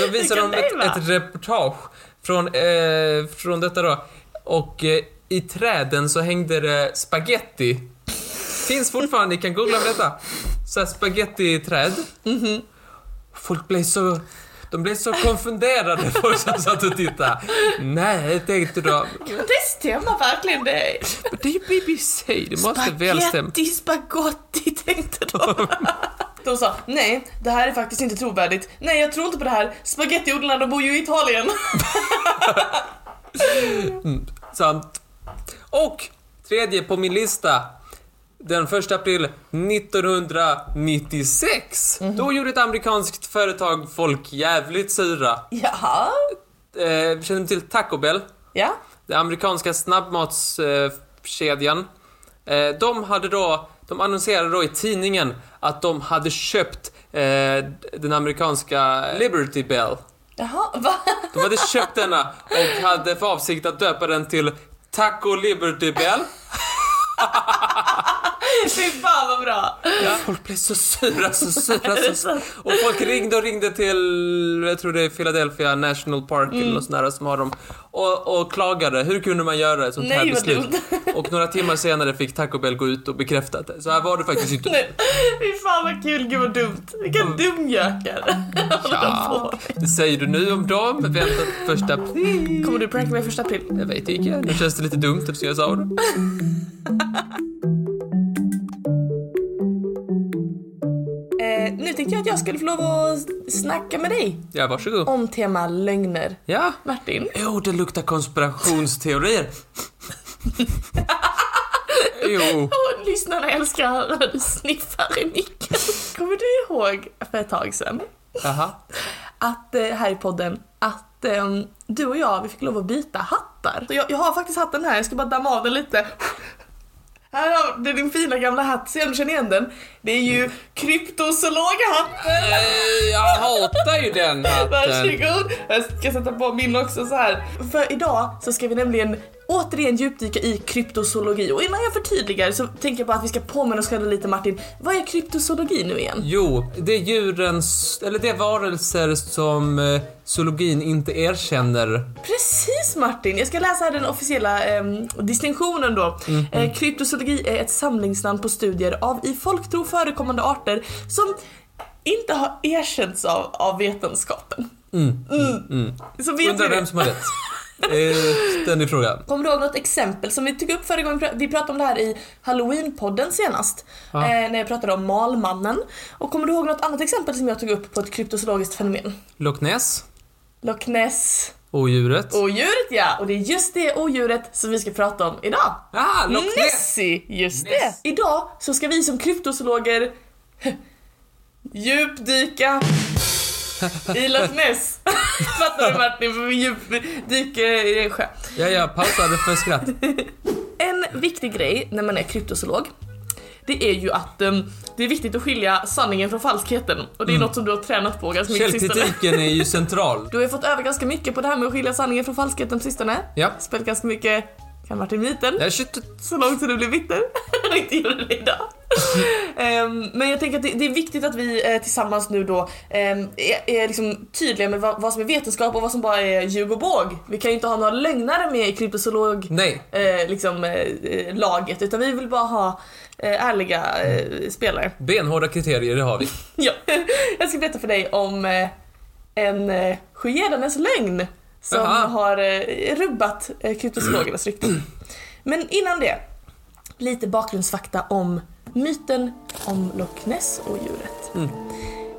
så visar kan de ett, ett reportage från, eh, från detta då. Och eh, i träden så hängde det spaghetti. Finns fortfarande, ni kan googla på detta. Så här spaghetti-träd. Mhm. Folk blev så... De blev så konfunderade, <laughs> folk som satt och tittade. Nej, tänkte de. Det stämmer verkligen det. Men det är ju BBC, det måste väl stämma. Spaghetti, spagotti tänkte de. <laughs> De sa, nej, det här är faktiskt inte trovärdigt. Nej, jag tror inte på det här. Spagettiodlarna, de bor ju i Italien. <laughs> Sant. Och tredje på min lista. Den 1 april 1996. Då gjorde ett amerikanskt företag folk jävligt sura. Jaha. Eh, känner ni till Taco Bell? Ja. Den amerikanska snabbmatskedjan. Eh, de hade då, de annonserade då i tidningen att de hade köpt eh, den amerikanska Liberty Bell. Jaha, va? De hade köpt denna och hade för avsikt att döpa den till Taco Liberty Bell. <laughs> <laughs> Fy fan vad bra. Folk blev så sura, så sura, så <laughs> sura. Och folk ringde och ringde till, jag tror det är Philadelphia National Park Mm. eller något sånt där som har dem. Och, och klagade, hur kunde man göra ett sånt Nej, här beslut? <laughs> Och några timmar senare fick Taco Bell gå ut och bekräfta det. Så här var det faktiskt inte. Nej, Fy fan vad kul, gud vad dumt. Vilka dumjökar. håller de Ja, det säger du nu om dem. Vänta första april. Kommer du pranka mig första april? Jag vet inte, nu känns det lite dumt eftersom jag sa det. Eh, nu tänkte jag att jag skulle få lov att snacka med dig Ja, varsågod. om tema lögner. Ja. Martin, Jo, det luktar konspirationsteorier. jo. <laughs> och lyssnarna älskar hur du sniffar i micken. Kommer du ihåg för ett tag sedan Jaha. att eh, här i podden att eh, du och jag vi fick lov att byta hattar. Så jag, jag har faktiskt hatten här, jag ska bara damma av den lite. Här har du din fina gamla hatt, se om du känner igen den. Det är ju kryptozoologahatten. Eh, Jag hatar ju den hatten. Varsågod! Jag ska sätta på min också så här. För idag så ska vi nämligen återigen djupdyka i kryptozoologi och innan jag förtydligar så tänker jag bara att vi ska påminna oss själva lite Martin. Vad är kryptozoologi nu igen? Jo, det är djurens, eller det är varelser som eh, zoologin inte erkänner. Precis Martin! Jag ska läsa här den officiella ehm, distinktionen då. Eh, kryptozoologi är ett samlingsnamn på studier av i folktro förekommande arter som inte har erkänts av, av vetenskapen. Mm. Så vet Undrar vem som har rätt. <laughs> Eh, Den är frågan. Kommer du ihåg något exempel som vi tog upp förra gången? Vi pratade om det här i Halloween-podden senast. Ja. Eh, när jag pratade om Malmannen. Och kommer du ihåg något annat exempel som jag tog upp på ett kryptozoologiskt fenomen? Loch Ness? Loch Ness Odjuret. odjuret ja! Och det är just det odjuret som vi ska prata om idag. Ah, Loch Ness! Nessie, just Ness. det. Idag så ska vi som kryptozoologer <laughs> djupdyka i Loch Ness. Fattar du Martin? För vi djupdyker i en sjö. Ja, jag pausade för skratt. <laughs> En viktig grej när man är kryptozoolog det är ju att um, det är viktigt att skilja sanningen från falskheten och det är Mm. något som du har tränat på ganska mycket. Källkritiken är ju central. Du har ju fått öva ganska mycket på det här med att skilja sanningen från falskheten på sistone. Ja. Spelat ganska mycket Martin myten. Det är shit. Så långt så du blir bitter. <laughs> och inte gjorde det idag. Ehm, men jag tänker att det, det är viktigt att vi eh, tillsammans nu då ehm, är, är liksom tydliga med vad, vad som är vetenskap och vad som bara är ljug och båg. Vi kan ju inte ha några lögnare med i kryptozoolog eh, liksom, eh, eh, laget utan vi vill bara ha eh, ärliga eh, spelare. Benhårda kriterier, det har vi. <laughs> Ja. Jag ska berätta för dig om en eh, sjuhedanes lögn som Jaha. har eh, rubbat eh, kryptozoologernas rykte. Men innan det, lite bakgrundsfakta om myten om Loch Ness och djuret. Mm.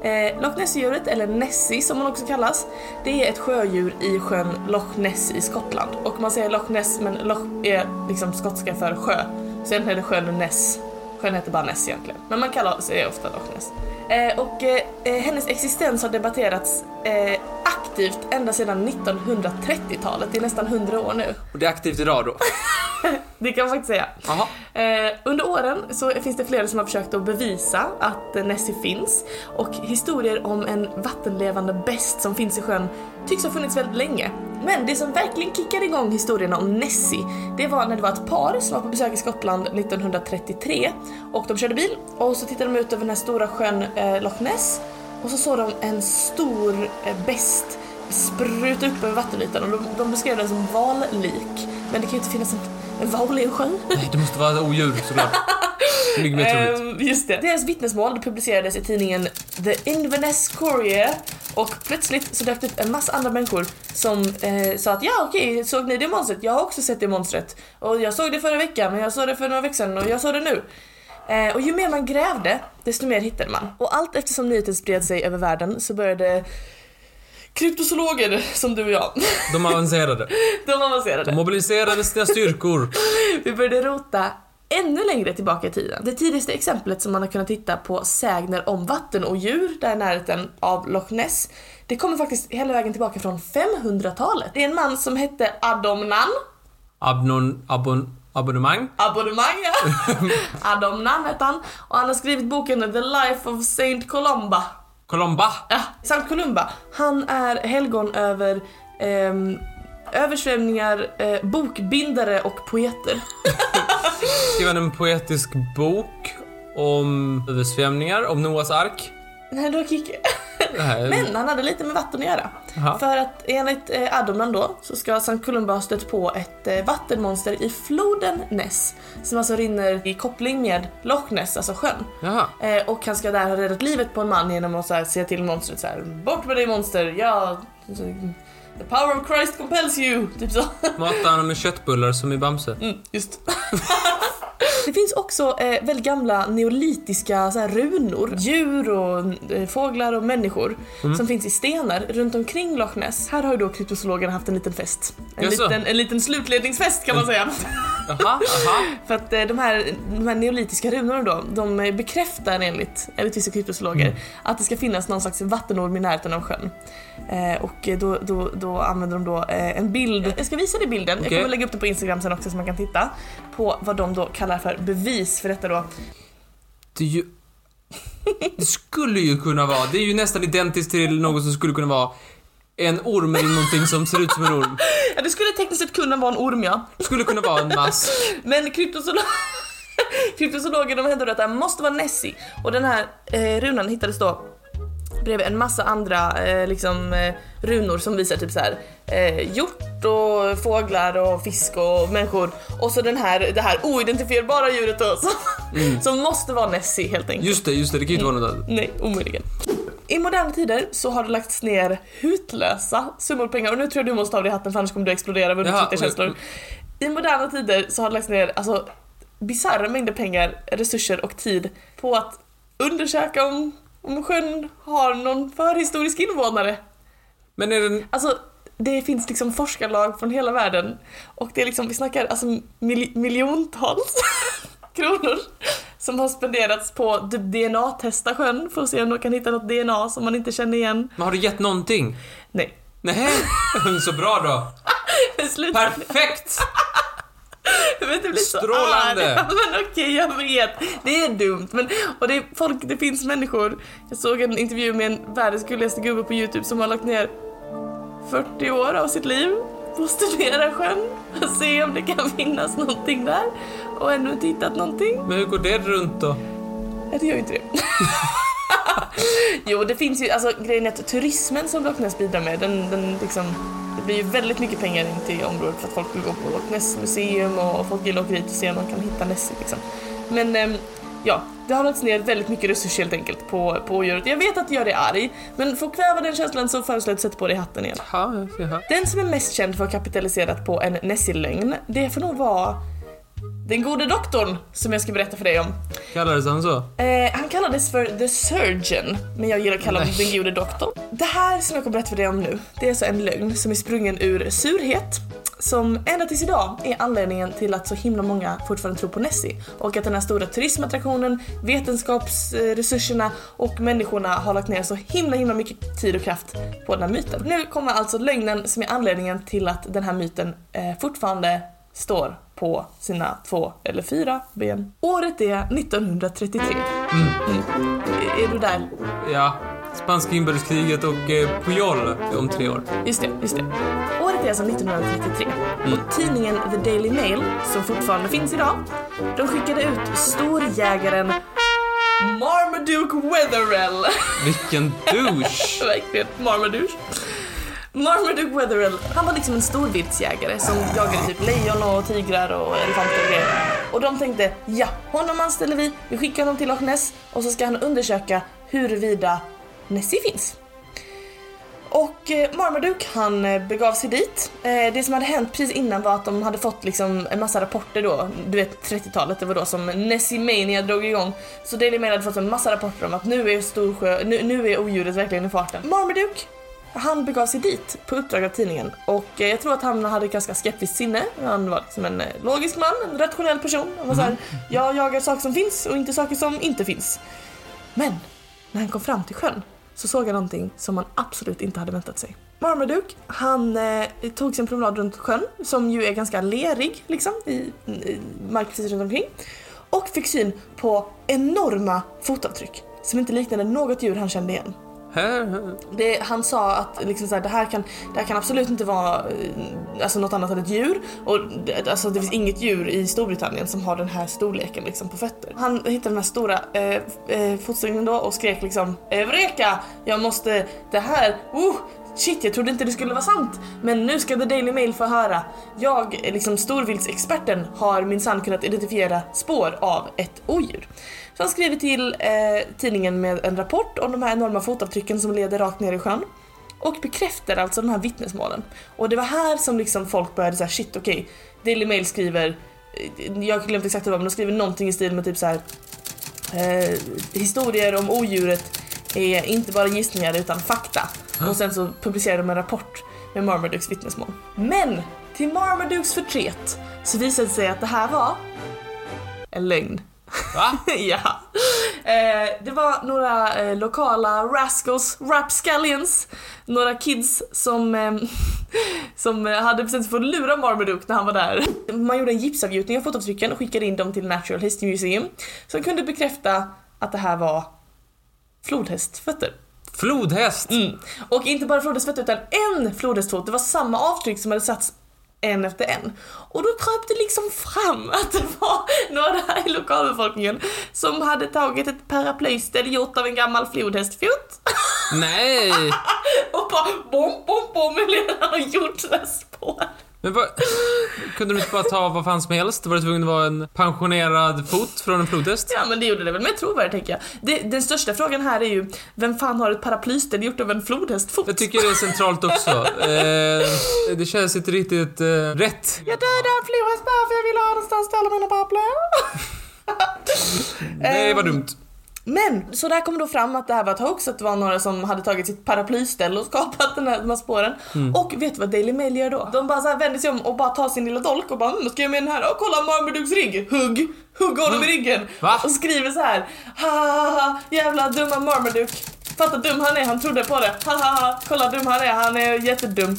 Eh, Loch Ness-djuret, eller Nessie som man också kallas, det är ett sjödjur i sjön Loch Ness i Skottland. Och man säger Loch Ness men Loch är liksom skotska för sjö. Så egentligen är det sjön Ness. Sjön heter bara Ness egentligen. Men man kallar sig ofta Loch Ness. Eh, och eh, eh, hennes existens har debatterats eh, aktivt ända sedan 1930-talet. Det är nästan 100 år nu. Och det är aktivt idag då. <laughs> <laughs> Det kan man faktiskt säga. Eh, under åren så finns det flera som har försökt att bevisa att Nessie finns och historier om en vattenlevande best som finns i sjön tycks ha funnits väldigt länge. Men det som verkligen kickade igång historierna om Nessie det var när det var ett par som var på besök i Skottland 1933 och de körde bil och så tittade de ut över den här stora sjön eh, Loch Ness och så såg de en stor eh, best spruta upp över vattenytan och de, de beskrev den som vallik. Men det kan ju inte finnas en, en val i en sjö. Nej, det måste vara odjur såklart. Mycket mer troligt. Ehm, just det. Deras vittnesmål publicerades i tidningen The Inverness Courier och plötsligt så dök det upp en massa andra människor som eh, sa att ja okej, såg ni det monstret? Jag har också sett det monstret. Och jag såg det förra veckan, men jag såg det för några veckor sedan och jag såg det nu. Eh, och ju mer man grävde, desto mer hittade man. Och allt eftersom nyheten spred sig över världen så började kryptozoologer som du och jag, De avancerade. <laughs> de avancerade. De mobiliserade sina styrkor. Vi började rota ännu längre tillbaka i tiden. Det tidigaste exemplet som man har kunnat hitta på sägner om vatten och djur där i närheten av Loch Ness, det kommer faktiskt hela vägen tillbaka från 500-talet. Det är en man som hette Adomnan, Abnon, abon, abonnemang. abonnemang ja. <laughs> Adomnan hette han, och han har skrivit boken The Life of Saint Columba. Colomba. Ja, Sankt Columba. Han är helgon över ehm, översvämningar, eh, bokbindare och poeter. <laughs> Skrev han en poetisk bok om översvämningar, om Noas ark. Nej, då kick. Här, Men han hade lite med vatten att göra. Jaha. För att enligt eh, Adomnan då så ska Sankt Columba ha stött på ett eh, vattenmonster i floden Ness som alltså rinner i koppling med Loch Ness, alltså sjön. Eh, och han ska där ha räddat livet på en man genom att så här, säga till monstret så här: Bort med dig monster, ja... The power of Christ compels you, <laughs> typ så. Matade honom med köttbullar som i Bamse. Mm, just. <laughs> Det finns också eh, väldigt gamla neolitiska så här, runor, djur och eh, fåglar och människor Mm. som finns i stenar runt omkring Loch Ness. Här har ju då kryptozoologerna haft en liten fest. En, Jaså? liten, en liten slutledningsfest kan man säga. <laughs> För att eh, de här, de här neolitiska runorna då, de eh, bekräftar enligt, enligt vissa kryptozoologer Mm. att det ska finnas någon slags vattenorm i närheten av sjön. Eh, och eh, då, då, då använder de då en bild, jag ska visa dig bilden, jag Okej. kommer lägga upp det på Instagram sen också så man kan titta på vad de då kallar för bevis för detta då. Det ju... Det skulle ju kunna vara, det är ju nästan identiskt till något som skulle kunna vara en orm eller någonting som ser ut som en orm. Ja, det skulle tekniskt sett kunna vara en orm ja, skulle kunna vara en mask. men kryptozoologer <laughs> Kryptozoologer de hävdar att det här måste vara Nessie och den här eh, runan hittades då bredvid en massa andra eh, liksom, eh, runor som visar typ så här eh, hjort och fåglar och fisk och människor och så den här, det här oidentifierbara djuret då som, som måste vara Nessie helt enkelt. Just det, just det, det kan ju inte vara något annat. Nej, omöjligen. I moderna tider så har det lagts ner hutlösa summor pengar och nu tror jag du måste ha det i hatten för annars kommer du explodera av Jaha, undertryckta känslor. I moderna tider så har det lagts ner alltså bisarra mängder pengar, resurser och tid på att undersöka om, om sjön har någon förhistorisk invånare. Men är den... Alltså, det finns liksom forskarlag från hela världen och det är liksom, vi snackar alltså mil miljontals <laughs> kronor som har spenderats på typ DNA-testa sjön för att se om de kan hitta något DNA som man inte känner igen. Men har du gett någonting? Nej. Nej, så bra då. <laughs> Perfekt! Men det blir så Strålande. arg. Men okej, jag vet. Det är dumt. Men, och det, är folk, det finns människor. Jag såg en intervju med en världens gulligaste gubbe på YouTube som har lagt ner 40 år av sitt liv på att studera sjön och se om det kan finnas någonting där och ännu inte hittat någonting. Men hur går det runt då? Nej, det gör ju inte det. <laughs> jo, det finns ju, alltså grejen är att turismen som Loch Ness bidrar med, den, den liksom, det blir ju väldigt mycket pengar in till området för att folk vill gå på Loch Ness museum och folk vill åka dit och se om man kan hitta Nessie liksom. Men ehm, ja, det har lagts ner väldigt mycket resurser helt enkelt på, på odjuret. Jag vet att det gör dig arg, men för att kväva den känslan så föreslår jag att du sätter på dig hatten igen. Ja, jag ser här. Den som är mest känd för att ha kapitaliserat på en Nessie-lögn, det får nog vara den gode doktorn som jag ska berätta för dig om. Kallades han så? Eh, han kallades för The Surgeon, men jag gillar att kalla honom den gode doktorn. Det här som jag kommer berätta för dig om nu, det är alltså en lögn som är sprungen ur surhet som ända tills idag är anledningen till att så himla många fortfarande tror på Nessie och att den här stora turismattraktionen, vetenskapsresurserna och människorna har lagt ner så himla himla mycket tid och kraft på den här myten. Nu kommer alltså lögnen som är anledningen till att den här myten eh, fortfarande står på sina två eller fyra ben. Året är 1933. Mm. Mm. Är du där? Ja. Spanska inbördeskriget och eh, Pujol om tre år. Just det, just det. Året är alltså 1933 Mm. och tidningen The Daily Mail, som fortfarande finns idag, de skickade ut storjägaren Marmaduke Wetherell. Vilken douche! <laughs> Verkligen, Marmaduke. Marmaduke Wetherell, han var liksom en storviltsjägare som jagade typ lejon och tigrar och elefanter och grejer. Och de tänkte, ja, honom anställer vi, vi skickar honom till Loch Ness och så ska han undersöka huruvida Nessie finns. Och eh, Marmaduke han eh, begav sig dit. Eh, det som hade hänt precis innan var att de hade fått liksom en massa rapporter då. Du vet 30-talet, det var då som Nessie Mania drog igång. Så Daily Mail hade fått en massa rapporter om att nu är Storsjö, nu, nu är odjuret verkligen i farten. Marmaduke han begav sig dit på uppdrag av tidningen och eh, jag tror att han hade ganska skeptiskt sinne. Han var liksom en eh, logisk man, en rationell person. Han var såhär, jag jagar saker som finns och inte saker som inte finns. Men när han kom fram till sjön så såg han någonting som man absolut inte hade väntat sig. Marmaduke, han eh, tog sin promenad runt sjön som ju är ganska lerig liksom i, i marken precis runt omkring och fick syn på enorma fotavtryck som inte liknade något djur han kände igen. Det, han sa att liksom så här, det, här kan, det här kan absolut inte vara eh, alltså något annat än ett djur. Och det, alltså, det finns inget djur i Storbritannien som har den här storleken liksom, på fötter. Han hittade den här stora eh, eh, då och skrek liksom Eureka! Jag måste, det här, oh, Shit, jag trodde inte det skulle vara sant. Men nu ska The Daily Mail få höra. Jag, liksom storviltsexperten, har minsann kunnat identifiera spår av ett odjur. Så han skriver till eh, tidningen med en rapport om de här enorma fotavtrycken som leder rakt ner i sjön. Och bekräftar alltså de här vittnesmålen. Och det var här som liksom folk började säga shit okej, Daily Mail skriver, eh, jag har glömt exakt vad men de skriver någonting i stil med typ så här. Eh, historier om odjuret är inte bara gissningar utan fakta. Och sen så publicerar de en rapport med Marmadukes vittnesmål. Men till Marmadukes förtret så visade det sig att det här var en lögn. Va? <laughs> ja. Eh, det var några eh, lokala rascals, rapscallions, några kids som, eh, <laughs> som hade bestämt sig för att lura Marmaduke när han var där. Man gjorde en gipsavgjutning av fotavtrycken och skickade in dem till Natural History Museum som kunde bekräfta att det här var flodhästfötter. Flodhäst! Mm. Och inte bara flodhästfötter utan en flodhästfot, det var samma avtryck som hade satts en efter en. Och då kröp det liksom fram <laughs> att det var några i lokalbefolkningen som hade tagit ett paraplyställ gjort av en gammal flodhästfot Nej! <laughs> och bara bom, bom, bom och gjort sådana spår. Men vad... Kunde du inte bara ta vad fan som helst? Var det tvungen att vara en pensionerad fot från en flodhäst? Ja men det gjorde det väl med trovärdighet tänker jag. Det, den största frågan här är ju, vem fan har ett paraplyställ gjort av en flodhästfot? Jag tycker det är centralt också. Eh, det känns inte riktigt eh, rätt. Jag dödade en flodhäst bara för jag ville ha någonstans att ställa mina paraplyer. Nej, vad Ehm, dumt. Men, så där kom då fram att det här var ett hoax, att det var några som hade tagit sitt paraplyställ och skapat den här, de här spåren. Och vet du vad Daily Mail gör då? De bara så här vänder sig om och bara tar sin lilla dolk och bara mm, ska jag med den här? Och kolla Marmarduks rygg! Hugg! Hugg honom i ryggen! Va? Och skriver så här. Ha ha ha, jävla dumma Marmaduke. Fatta dum han är, han trodde på det. Ha ha ha, kolla dum han är, han är jättedum.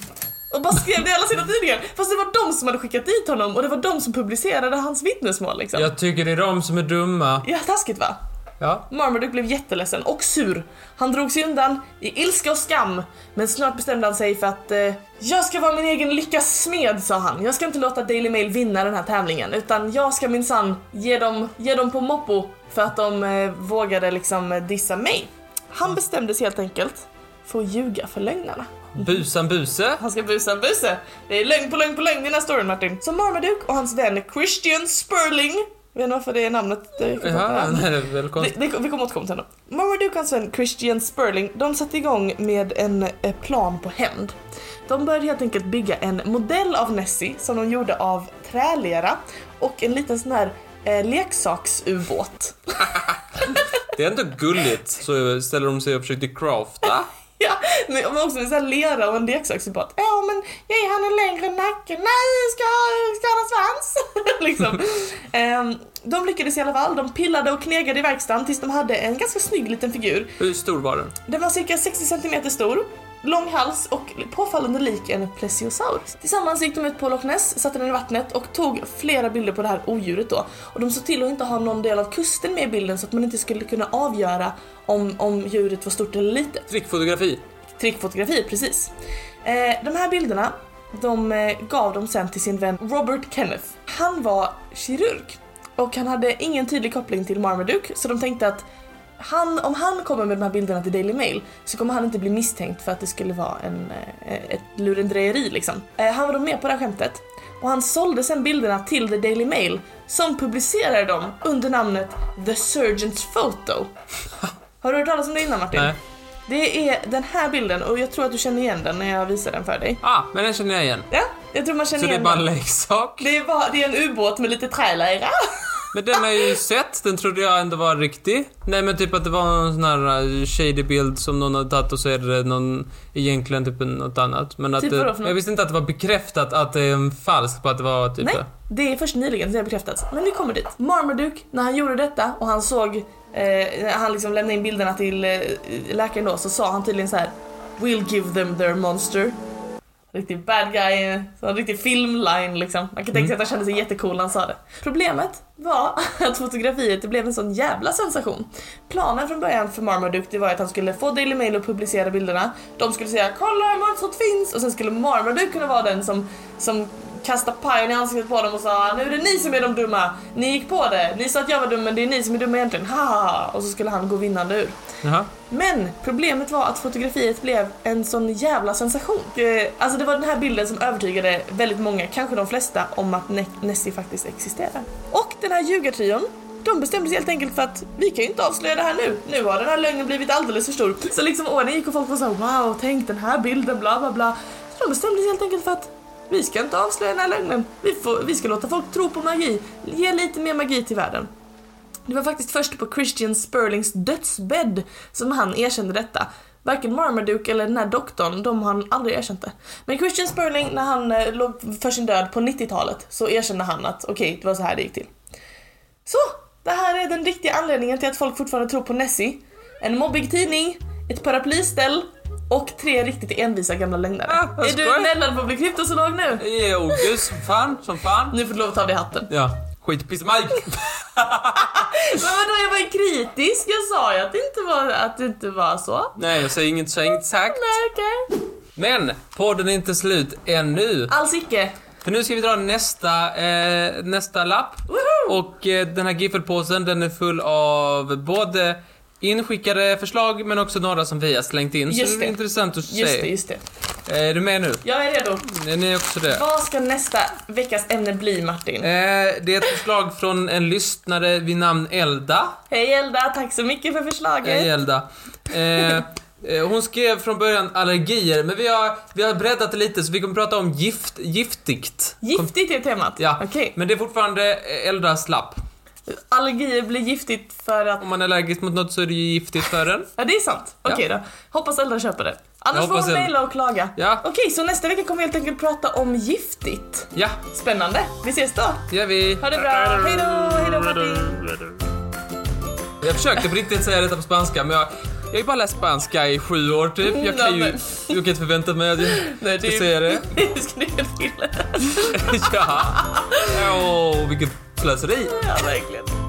Och bara skrev det i alla sina tidningar. Fast det var de som hade skickat dit honom och det var de som publicerade hans vittnesmål liksom. Ja, Jag tycker det är de som är dumma. taskigt va? Ja. Marmaduke blev jätteledsen och sur. Han drog sig undan i ilska och skam. Men snart bestämde han sig för att eh, jag ska vara min egen lyckas smed, sa han. Jag ska inte låta Daily Mail vinna den här tävlingen utan jag ska minsann ge dem, ge dem på moppo för att de eh, vågade liksom dissa mig. Han bestämde sig helt enkelt för att ljuga för lögnarna. Busan buse. Han ska busa en buse. Det är lögn på lögn på lögn i den här storyn Martin. Så Marmaduke och hans vän Christian Sperling, vet ni varför det är namnet? Är Ja, konstigt. det, vi kommer återkomma till honom. Marmaduke och vän Christian Sperling, de satte igång med en eh, plan på hämnd. De började helt enkelt bygga en modell av Nessie som de gjorde av trälera och en liten sån här eh, leksaksubåt. <laughs> Det är ändå gulligt. Så ställer de sig och försökte crafta. <laughs> Ja, men också med här lera och en leksaksubåt. Ja men ge han en längre nacke. Nej, ska, ska han ha svans? <laughs> liksom. <laughs> Ehm, de lyckades i alla fall. De pillade och knegade i verkstaden tills de hade en ganska snygg liten figur. Hur stor var den? Den var cirka 60 cm stor, lång hals och påfallande lik en plesiosaurus. Tillsammans gick de ut på Loch Ness, satte den i vattnet och tog flera bilder på det här odjuret då. Och de såg till att inte ha någon del av kusten med i bilden så att man inte skulle kunna avgöra om, om djuret var stort eller litet. Trickfotografi. Trickfotografi, precis. Eh, de här bilderna, de eh, gav de sen till sin vän Robert Kenneth. Han var kirurg och han hade ingen tydlig koppling till Marmaduke så de tänkte att han, om han kommer med de här bilderna till Daily Mail så kommer han inte bli misstänkt för att det skulle vara en, eh, ett lurendrejeri liksom. Eh, han var då med på det här skämtet och han sålde sen bilderna till The Daily Mail som publicerade dem under namnet The Surgeon's Photo. <laughs> Har du hört talas om det innan Martin? Nej. Det är den här bilden och jag tror att du känner igen den när jag visar den för dig. Ah, men den känner jag igen. Ja, jag tror man känner Så det är igen bara en den. leksak. Det är, bara, det är en ubåt med lite trälera. <laughs> Men den har jag ju sett, den trodde jag ändå var riktig. Nej men typ att det var någon sån här uh, shady bild som någon hade tagit och så är det någon, egentligen typ något annat. Men att Typ det, för något? jag visste inte att det var bekräftat att det är en falsk på att det var typ Nej, det. det är först nyligen som det har bekräftats. Men vi kommer dit. Marmaduke, när han gjorde detta och han såg, eh, när han liksom lämnade in bilderna till eh, läkaren då, så sa han tydligen så här: We'll give them their monster. Riktig bad guy, så en riktig filmline liksom. Man kan tänka sig att han kände sig jättecool när han sa det. Problemet var <laughs> att fotografiet det blev en sån jävla sensation. Planen från början för Marmaduke det var att han skulle få Daily Mail att publicera bilderna. De skulle säga “Kolla monstret finns” och sen skulle Marmaduke kunna vara den som, som kastade pajen i ansiktet på dem och sa “Nu är det ni som är de dumma, ni gick på det, ni sa att jag var dum men det är ni som är dumma egentligen, haha” och så skulle han gå vinnande ur. Jaha. Men problemet var att fotografiet blev en sån jävla sensation. Eh, Alltså det var den här bilden som övertygade väldigt många, kanske de flesta, om att Ne- Nessie faktiskt existerar. Och den här ljugartrion, de bestämde sig helt enkelt för att vi kan ju inte avslöja det här nu. Nu har den här lögnen blivit alldeles för stor. Så liksom åren gick och folk var såhär wow, tänk den här bilden, bla bla bla. Så de bestämde sig helt enkelt för att vi ska inte avslöja den här lögnen. Vi, får, vi ska låta folk tro på magi, ge lite mer magi till världen. Det var faktiskt först på Christian Sperlings dödsbädd som han erkände detta. Varken Marmaduke eller den här doktorn, de har han aldrig erkänt det. Men Christian Sperling, när han eh, låg för sin död på 90-talet, så erkände han att okej, det var så här det gick till. Så, det här är den riktiga anledningen till att folk fortfarande tror på Nessie. En mobbig tidning, ett paraplyställ och tre riktigt envisa gamla lögnare. Ah, är du nällad på att bli kryptozoolog nu? Jo, gud, som fan, som fan. Nu får du lov att ta av dig hatten. Ja. Skitpiss-Mike. <laughs> Men vadå, jag var ju kritisk. Jag sa ju att det inte var, att det inte var så. Nej, jag säger inget, så har inget sagt. Nej, okej. Men, podden är inte slut ännu. Alls icke. För nu ska vi dra nästa, eh, nästa lapp. Woho! Och eh, den här giffelpåsen den är full av både inskickade förslag men också några som vi har slängt in. Just så det är intressant att Just det, se. just det. Eh, Är du med nu? Jag är redo. Är ni också det? Vad ska nästa veckas ämne bli, Martin? Eh, det är ett förslag från en lyssnare vid namn Elda. Hej Elda, tack så mycket för förslaget. Hej Elda. Eh, hon skrev från början allergier, men vi har, vi har breddat det lite så vi kommer prata om gift, giftigt. Giftigt är temat. Ja, Okej. men det är fortfarande Eldas lapp. Allergier blir giftigt för att... Om man är allergisk mot något så är det ju giftigt för en. Ja, det är sant. Ja. Okej då. Hoppas Eldra köper det. Annars får hon Eldra- mejla och klaga. Ja. Okej, så nästa vecka kommer vi helt enkelt prata om giftigt. Ja, Spännande. Vi ses då. det gör vi. Ha det bra. Hej då, hej då Martin. Jag försökte på riktigt säga detta på spanska, men jag, jag har ju bara läst spanska i sju år typ. Jag kan ju... Nej, Jag kan inte förvänta mig att jag Nej, ska säga det. <laughs> Det ska ni till. <laughs> ja. Åh, vilket slöseri. Ja, verkligen.